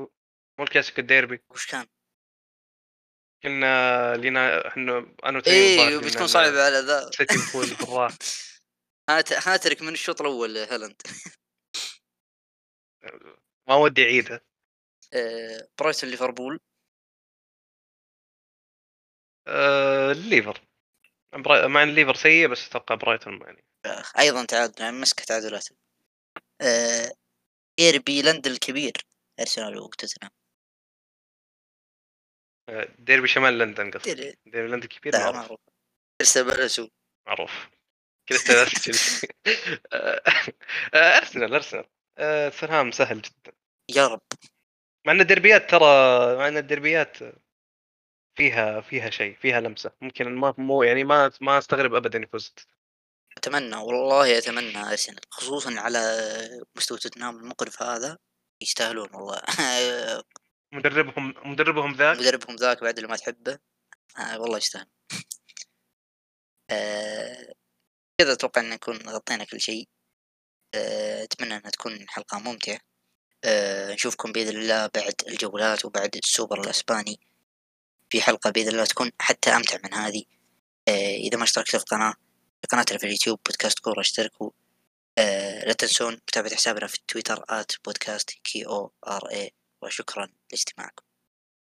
مو الكلاسيكو الديربي. وش كان؟ كنا لينا إحنا أنا قلنا بتكون صعبه على ذا سيتي بيفوز بالراحة. هات هاتريك من الشوط الأول هالاند. [laughs] ما ودي اعيدها آه، برايتون ليفربول. آه، الليفر برا- مع إن الليفر سيء بس أتوقع برايتون يعني آه، أيضا تعادل يعني مسك تعادلات آه، ديربي لندن الكبير أرسنال وتوتنهام آه، ديربي شمال لندن قصدي. ديربي ديربي لندن كبير معروف. معروف. ارسنال بلسو معروف. كريستال تشيلسي آه، آه، أرسنال أرسنال. آه، توتنهام سهل جدا. يا رب. مع إن الدربيات ترى مع إن الدربيات فيها فيها شيء فيها لمسة. ممكن ما مو يعني ما ما أستغرب ابدا يفوز أتمنى والله أتمنى أرسنال خصوصا على مستوى توتنهام المقرف هذا يستاهلون والله. [laughs] مدربهم مدربهم ذاك؟ مدربهم ذاك بعد اللي ما تحبه. آه والله يستاهل. آه كذا أتوقع إن نكون غطينا كل شيء. آه أتمنى إنها تكون حلقة ممتعة. آه نشوفكم بإذن الله بعد الجولات وبعد السوبر الأسباني. في حلقة بإذن الله تكون حتى أمتع من هذه. آه إذا ما اشتركت في القناة في قناتنا في اليوتيوب بودكاست كورة اشتركوا. آه لا تنسون متابعة حسابنا في التويتر at podcast K O R A وشكرا لاستماعكم.